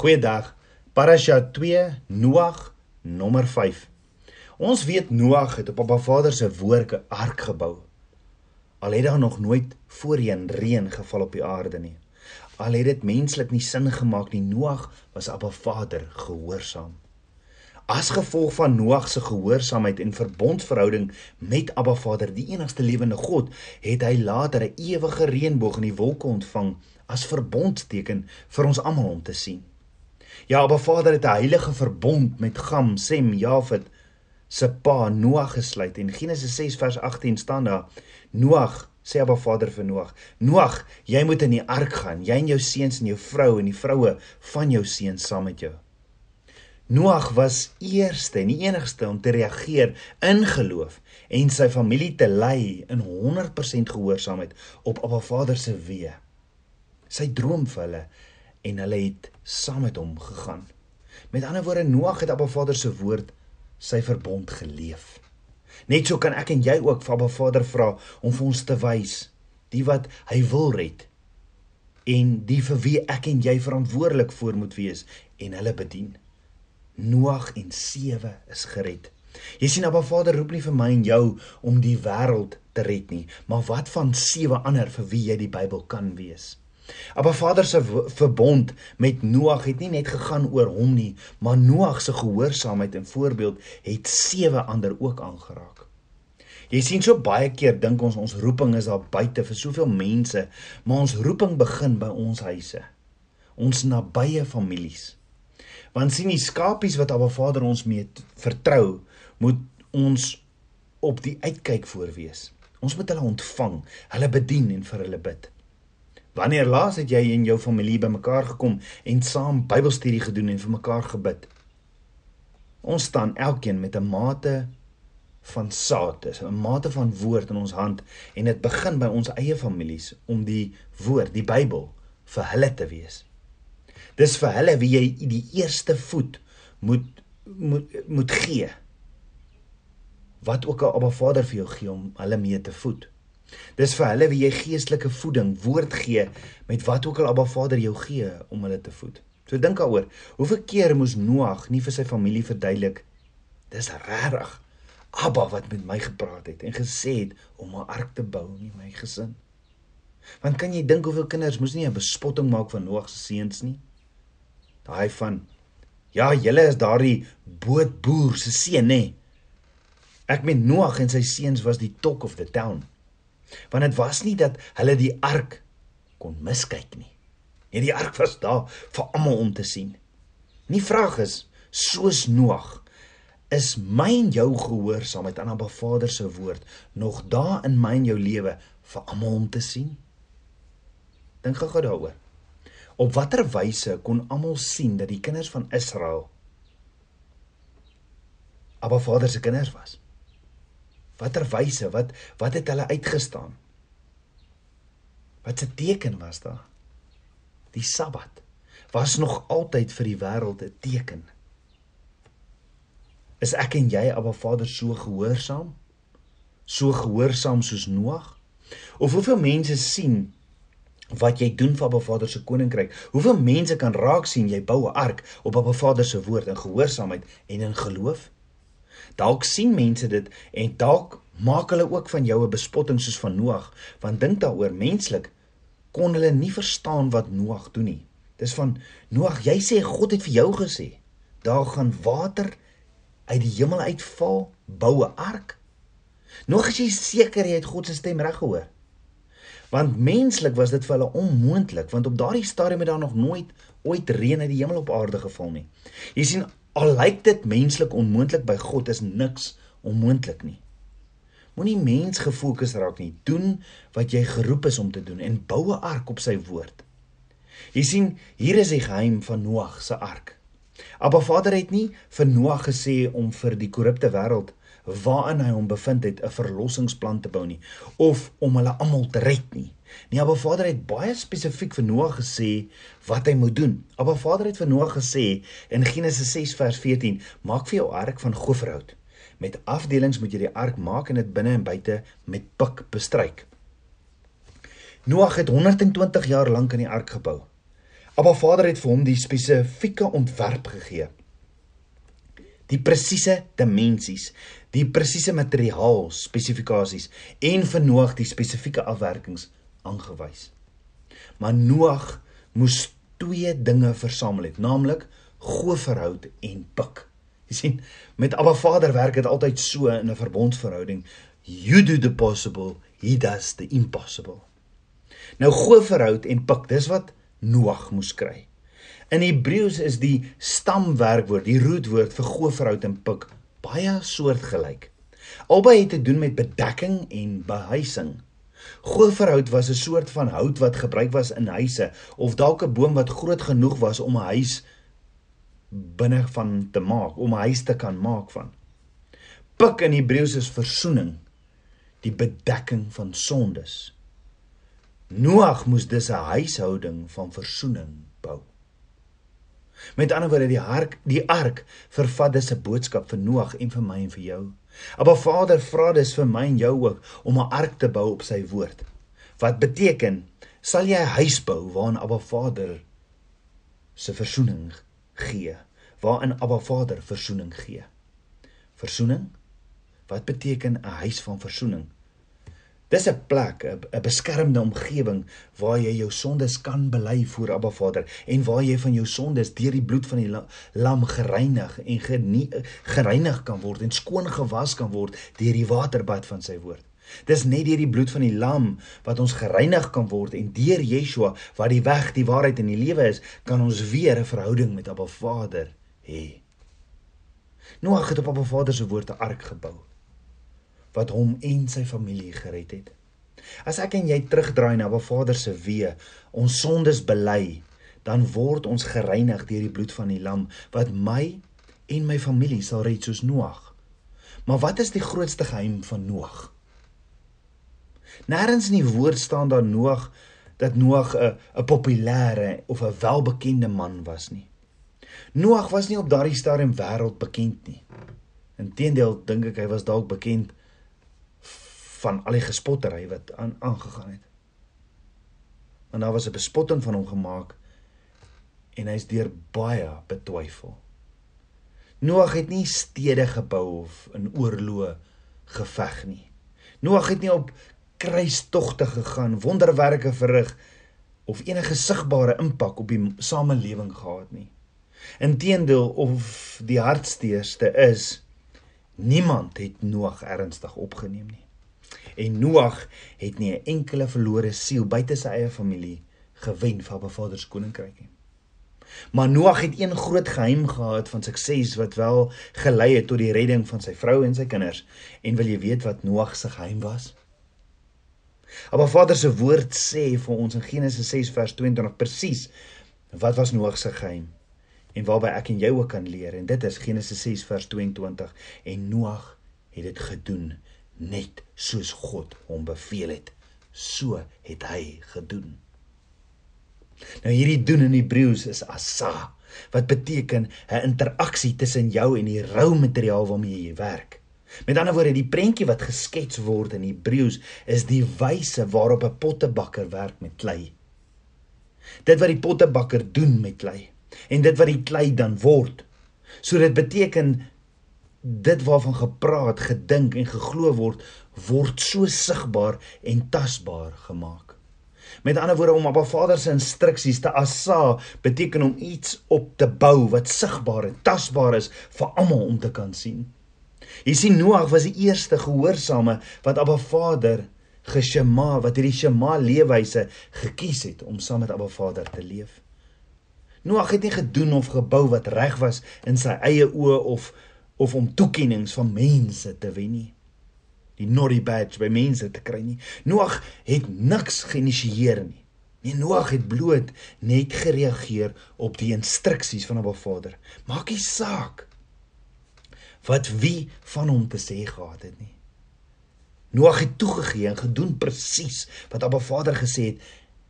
Goeiedag. Parasha 2 Noag nommer 5. Ons weet Noag het op Abba Vader se woord 'n ark gebou. Al het daar nog nooit voorheen reën geval op die aarde nie. Al het dit menslik nie sin gemaak nie. Noag was Abba Vader gehoorsaam. As gevolg van Noag se gehoorsaamheid en verbondsverhouding met Abba Vader, die enigste lewende God, het hy later 'n ewige reënboog in die wolke ontvang as verbondsteken vir ons almal om te sien. Ja, Abba Vader het 'n heilige verbond met Gam, Sem, Jafet se pa Noag gesluit. In Genesis 6 vers 18 staan daar: Noag sê Abba Vader vir Noag: "Noag, jy moet in die ark gaan, jy en jou seuns en jou vrou en die vroue van jou seuns saam met jou." Noag was eerste en die enigste om te reageer in geloof en sy familie te lei in 100% gehoorsaamheid op Abba Vader se weë. Sy droom vir hulle en hulle het saam met hom gegaan. Met ander woorde Noag het Abba Vader se woord sy verbond geleef. Net so kan ek en jy ook vir Abba Vader vra om vir ons te wys die wat hy wil red en die vir wie ek en jy verantwoordelik voor moet wees en hulle bedien. Noag en sewe is gered. Jy sien Abba Vader roep nie vir my en jou om die wêreld te red nie, maar wat van sewe ander vir wie jy die Bybel kan wees? Maar Vader se verbond met Noag het nie net gegaan oor hom nie, maar Noag se gehoorsaamheid en voorbeeld het sewe ander ook aangeraak. Jy sien so baie keer dink ons ons roeping is daar buite vir soveel mense, maar ons roeping begin by ons huise. Ons nabye families. Want sien die skapies wat Abba Vader ons mee vertrou, moet ons op die uitkyk voor wees. Ons moet hulle ontvang, hulle bedien en vir hulle bid. Wanneer laas het jy en jou familie bymekaar gekom en saam Bybelstudie gedoen en vir mekaar gebid? Ons staan elkeen met 'n mate van saad, 'n mate van woord in ons hand en dit begin by ons eie families om die woord, die Bybel vir hulle te wees. Dis vir hulle wie jy die eerste voet moet moet moet gee. Wat ook al Abba Vader vir jou gee om hulle mee te voed. Dis vir hulle wie jy geestelike voeding, woord gee met wat ook al Abba Vader jou gee om hulle te voed. So dink daaroor, hoeveel keer moes Noag nie vir sy familie verduidelik dis regtig Abba wat met my gepraat het en gesê het om 'n ark te bou in my gesin. Want kan jy dink hoeveel kinders moes nie 'n bespotting maak van Noag se seuns nie? Daai van ja, julle is daardie bootboer se seun nê. Ek meen Noag en sy seuns was die talk of the town want dit was nie dat hulle die ark kon miskyk nie. Nee, die ark was daar vir almal om te sien. Nie vraag is soos Noag is my en jou gehoorsaamheid aan Abba Vader se woord nog daar in my en jou lewe vir almal om te sien. Dink gou-gou daaroor. Op watter wyse kon almal sien dat die kinders van Israel Abba Vader se kinders was? Watter wyse wat wat het hulle uitgestaan? Wat se teken was daar? Die Sabbat was nog altyd vir die wêreld 'n teken. Is ek en jy Abba Vader so gehoorsaam? So gehoorsaam soos Noag? Of hoeveel mense sien wat jy doen vir Abba Vader se koninkryk? Hoeveel mense kan raak sien jy bou 'n ark op Abba Vader se woord in gehoorsaamheid en in geloof? Dalk sien mense dit en dalk maak hulle ook van jou 'n bespotting soos van Noag, want dink daaroor menslik kon hulle nie verstaan wat Noag doen nie. Dis van Noag, jy sê God het vir jou gesê, daar gaan water uit die hemel uitval, bou 'n ark. Nog as jy seker jy het God se stem reg gehoor. Want menslik was dit vir hulle onmoontlik, want op daardie stadium het daar nog nooit ooit reën uit die hemel op aarde geval nie. Jy sien, Al lyk dit menslik onmoontlik by God is niks onmoontlik nie. Moenie mens gefokus raak nie. Doen wat jy geroep is om te doen en bou 'n ark op sy woord. Jy sien, hier is die geheim van Noag se ark. Abba Vader het nie vir Noag gesê om vir die korrupte wêreld waarin hy hom bevind het 'n verlossingsplan te bou nie of om hulle almal te red nie. Nee, Abba Vader het baie spesifiek vir Noag gesê wat hy moet doen. Abba Vader het vir Noag gesê in Genesis 6 vers 14: "Maak vir jou ark van goferhout. Met afdelings moet jy die ark maak en dit binne en buite met pik bestryk." Noag het 120 jaar lank aan die ark gebou. Abba Vader het vir hom die spesifieke ontwerp gegee. Die presiese dimensies, die presiese materiaal spesifikasies en vir Noag die spesifieke afwerkings aangewys. Maar Noag moes twee dinge versamel het, naamlik goeverhoud en pik. Jy sien, met Abba Vader werk dit altyd so in 'n verbondsverhouding. You do the possible, he does the impossible. Nou goeverhoud en pik, dis wat Noag moes kry. In Hebreëus is die stamwerkwoord, die rootwoord vir goeverhoud en pik baie soortgelyk. Albei het te doen met bedekking en behuising. Goeverhoud was 'n soort van hout wat gebruik was in huise of dalk 'n boom wat groot genoeg was om 'n huis binne van te maak, om 'n huis te kan maak van. Pik in Hebreëus is versoening, die bedekking van sondes. Noag moes dus 'n huishouding van versoening bou. Met ander woorde, die ark, die ark vervat dus 'n boodskap vir Noag en vir my en vir jou. Maar Vader vra dus vir my en jou ook om 'n ark te bou op sy woord. Wat beteken sal jy 'n huis bou waarin Abba Vader se verzoening gee, waarin Abba Vader verzoening gee. Verzoening? Wat beteken 'n huis van verzoening? Dis 'n plek, 'n beskermde omgewing waar jy jou sondes kan bely voor Abba Vader en waar jy van jou sondes deur die bloed van die lam gereinig en gereinig kan word en skoon gewas kan word deur die waterbad van sy woord. Dis net deur die bloed van die lam wat ons gereinig kan word en deur Yeshua wat die weg, die waarheid en die lewe is, kan ons weer 'n verhouding met Abba Vader hê. Noag het op Abba Vader se woord 'n ark gebou wat hom en sy familie gered het. As ek en jy terugdraai na Baba Vader se weë, ons sondes bely, dan word ons gereinig deur die bloed van die lam wat my en my familie sal red soos Noag. Maar wat is die grootste geheim van Noag? Nêrens in die woord staan daar Noag dat Noag 'n 'n populêre of 'n welbekende man was nie. Noag was nie op daardie stadium wêreld bekend nie. Inteendeel dink ek hy was dalk bekend van al die gespottery wat aan aangegaan het. Want daar was 'n bespotting van hom gemaak en hy's deur baie betwyfel. Noag het nie stede gebou of in oorloë geveg nie. Noag het nie op kruistogte gegaan, wonderwerke verrig of enige sigbare impak op die samelewing gehad nie. Inteendeel of die hartsteerste is niemand het Noag ernstig opgeneem nie en Noag het nie 'n enkele verlore siel buite sy eie familie gewen vir Abba Vader se koninkryk nie. Maar Noag het een groot geheim gehad van sukses wat wel gelei het tot die redding van sy vrou en sy kinders. En wil jy weet wat Noag se geheim was? Abba Vader se woord sê vir ons in Genesis 6 vers 22 presies wat was Noag se geheim en waarby ek en jy ook kan leer en dit is Genesis 6 vers 22 en Noag het dit gedoen net soos God hom beveel het. So het hy gedoen. Nou hierdie doen in Hebreëus is asa wat beteken 'n interaksie tussen jou en die rou materiaal waarmee jy werk. Met ander woorde, die prentjie wat geskets word in Hebreëus is die wyse waarop 'n pottebakker werk met klei. Dit wat die pottebakker doen met klei en dit wat die klei dan word. So dit beteken dit waarvan gepraat, gedink en geglo word, word so sigbaar en tasbaar gemaak. Met ander woorde om Abba Vader se instruksies te assa beteken om iets op te bou wat sigbaar en tasbaar is vir almal om te kan sien. Jy sien Noag was die eerste gehoorsame wat Abba Vader geshema wat hierdie shema leefwyse gekies het om saam met Abba Vader te leef. Noag het nie gedoen of gebou wat reg was in sy eie oë of of om toekennings van mense te wen nie. Die naughty badge by mense te kry nie. Noag het niks geïnisieer nie. Nee, Noag het bloot net gereageer op die instruksies van 'n Vader. Maak nie saak wat wie van hom te sê gehad het nie. Noag het toegegee en gedoen presies wat Abba Vader gesê het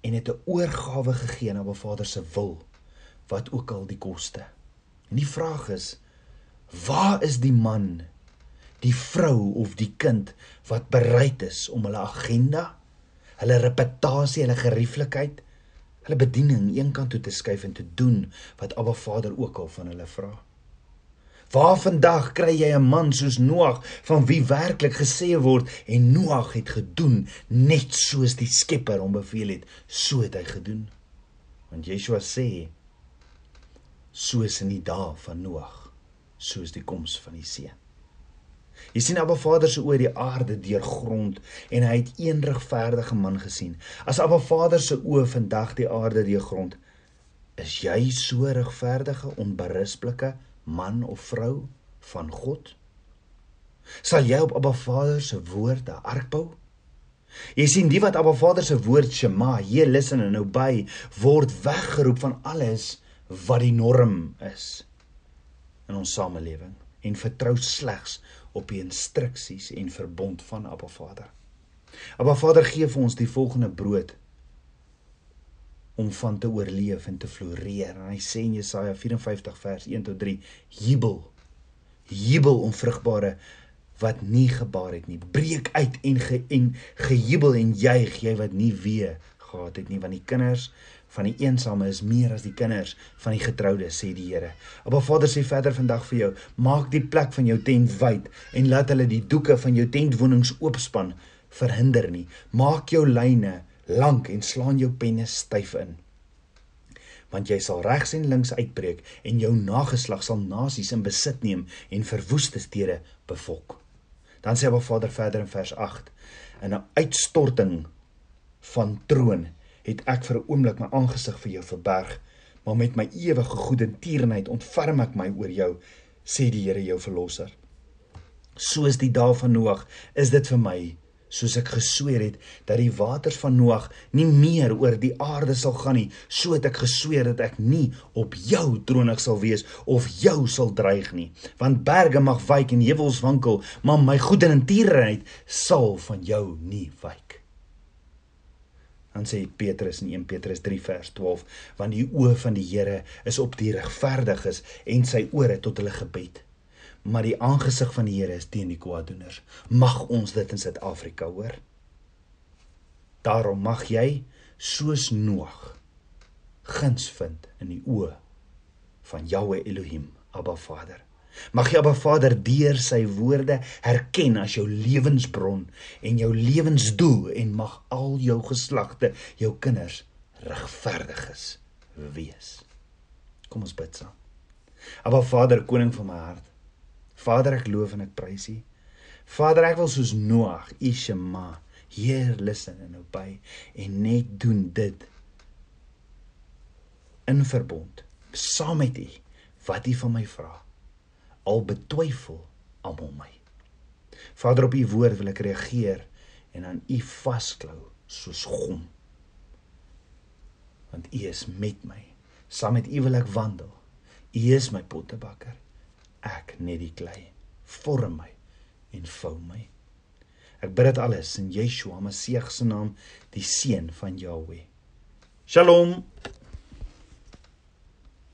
en het 'n oorgawe gegee aan Abba Vader se wil wat ook al die koste. En die vraag is Waar is die man, die vrou of die kind wat bereid is om hulle agenda, hulle reputasie, hulle gerieflikheid, hulle bediening eenkant toe te skuif en te doen wat Abba Vader ook al van hulle vra. Waar vandag kry jy 'n man soos Noag van wie werklik gesê word en Noag het gedoen net soos die Skepper hom beveel het, so het hy gedoen. Want Yeshua sê soos in die dae van Noag, soos die koms van die see. Jy sien Abba Vader se oë die aarde deurgrond en hy het een regverdige man gesien. As Abba Vader se oë vandag die aarde deurgrond, is jy so regverdige onberispelike man of vrou van God? Sal jy op Abba Vader se woord 'n ark bou? Jy sien die wat Abba Vader se woord Shema, hier listen en obey, word weggeroep van alles wat die norm is in ons samelewing en vertrou slegs op die instruksies en verbond van Abba Vader. Abba Vader gee vir ons die volgende brood om van te oorleef en te floreer. En hy sê in Jesaja 54 vers 1 tot 3: Jubel. Jubel om vrugbare wat nie gebaar het nie. Breek uit en ge en gejubel en juig jy wat nie wee gehad het nie want die kinders van die eensame is meer as die kinders van die getroude sê die Here. Appa Vader sê verder vandag vir jou, maak die plek van jou tent wyd en laat hulle die doeke van jou tentwonings oopspan verhinder nie. Maak jou lyne lank en slaan jou penne styf in. Want jy sal regs en links uitbreek en jou nageslag sal nasies in besit neem en verwoeste stede bevolk. Dan sê Abba Vader verder in vers 8: In 'n uitstorting van troon het ek vir 'n oomblik my aangesig vir jou verberg, maar met my ewige goeie tierenheid ontferm ek my oor jou, sê die Here jou verlosser. Soos die dae van Noag is dit vir my soos ek gesweer het dat die waters van Noag nie meer oor die aarde sal gaan nie, so het ek gesweer dat ek nie op jou tronig sal wees of jou sal dreig nie. Want berge mag wyk en heuwels wankel, maar my goede en tierenheid sal van jou nie wyk. Dan sê Petrus in 1 Petrus 3 vers 12, want die oë van die Here is op die regverdiges en sy ore tot hulle gebed maar die aangesig van die Here is teen die kwaaddoeners. Mag ons dit in Suid-Afrika hoor. Daarom mag jy soos Noag guns vind in die oë van Jahwe Elohim, Abba Vader. Mag jy Abba Vader deur sy woorde herken as jou lewensbron en jou lewensdoel en mag al jou geslagte, jou kinders regverdiges wees. Kom ons bid saam. Abba Vader, koning van my hart, Vader, ek loof en ek prys U. Vader, ek wil soos Noag, U Shema, hier luister en obey en net doen dit in verbond saam met U wat U van my vra. Al betwyfel almal my. Vader, op U woord wil ek reageer en aan U vasklou soos gom. Want U is met my. Saam met U wil ek wandel. U is my pottebakker ek net die klei vorm my en vou my ek bid dit alles in Yeshua Messie se naam die seun van Jahweh shalom